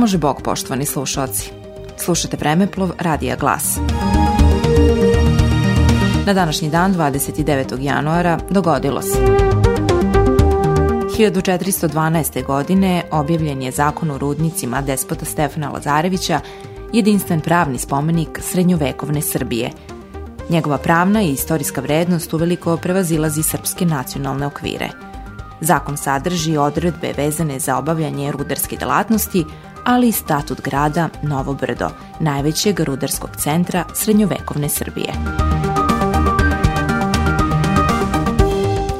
Bože Bog, poštovani slušalci. Slušate Vremeplov Radija Glas. Na današnji dan, 29. januara, dogodilo se. 1412. godine objavljen je zakon o rudnicima despota Stefana Lazarevića, jedinstven pravni spomenik srednjovekovne Srbije. Njegova pravna i istorijska vrednost uveliko prevazilazi srpske nacionalne okvire – Zakon sadrži odredbe vezane za obavljanje rudarske delatnosti, ali i statut grada Novo Brdo, najvećeg rudarskog centra srednjovekovne Srbije.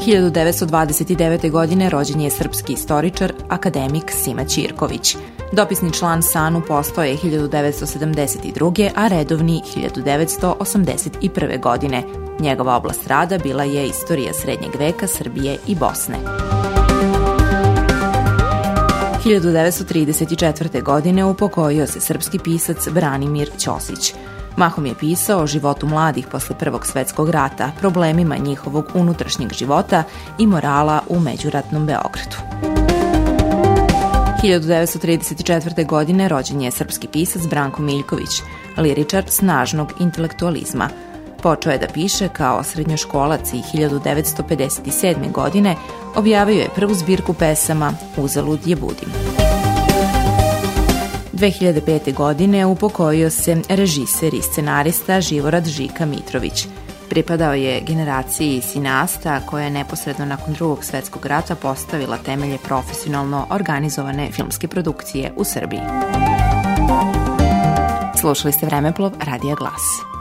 1929. godine rođen je srpski istoričar, akademik Sima Ćirković. Dopisni član SANU postao je 1972. a redovni 1981. godine. Njegova oblast rada bila je istorija srednjeg veka Srbije i Bosne. 1934. godine upokojio se srpski pisac Branimir Ćosić. Mahom je pisao o životu mladih posle Prvog svetskog rata, problemima njihovog unutrašnjeg života i morala u međuratnom Beogradu. 1934. godine rođen je srpski pisac Branko Miljković, liričar snažnog intelektualizma – Počeo je da piše kao srednjoškolac i 1957. godine objavio je prvu zbirku pesama Uzalud je budim. 2005. godine upokojio se režiser i scenarista Živorad Žika Mitrović. Pripadao je generaciji sinasta koja je neposredno nakon drugog svetskog rata postavila temelje profesionalno organizovane filmske produkcije u Srbiji. Slušali ste Vremeplov Radija Glas.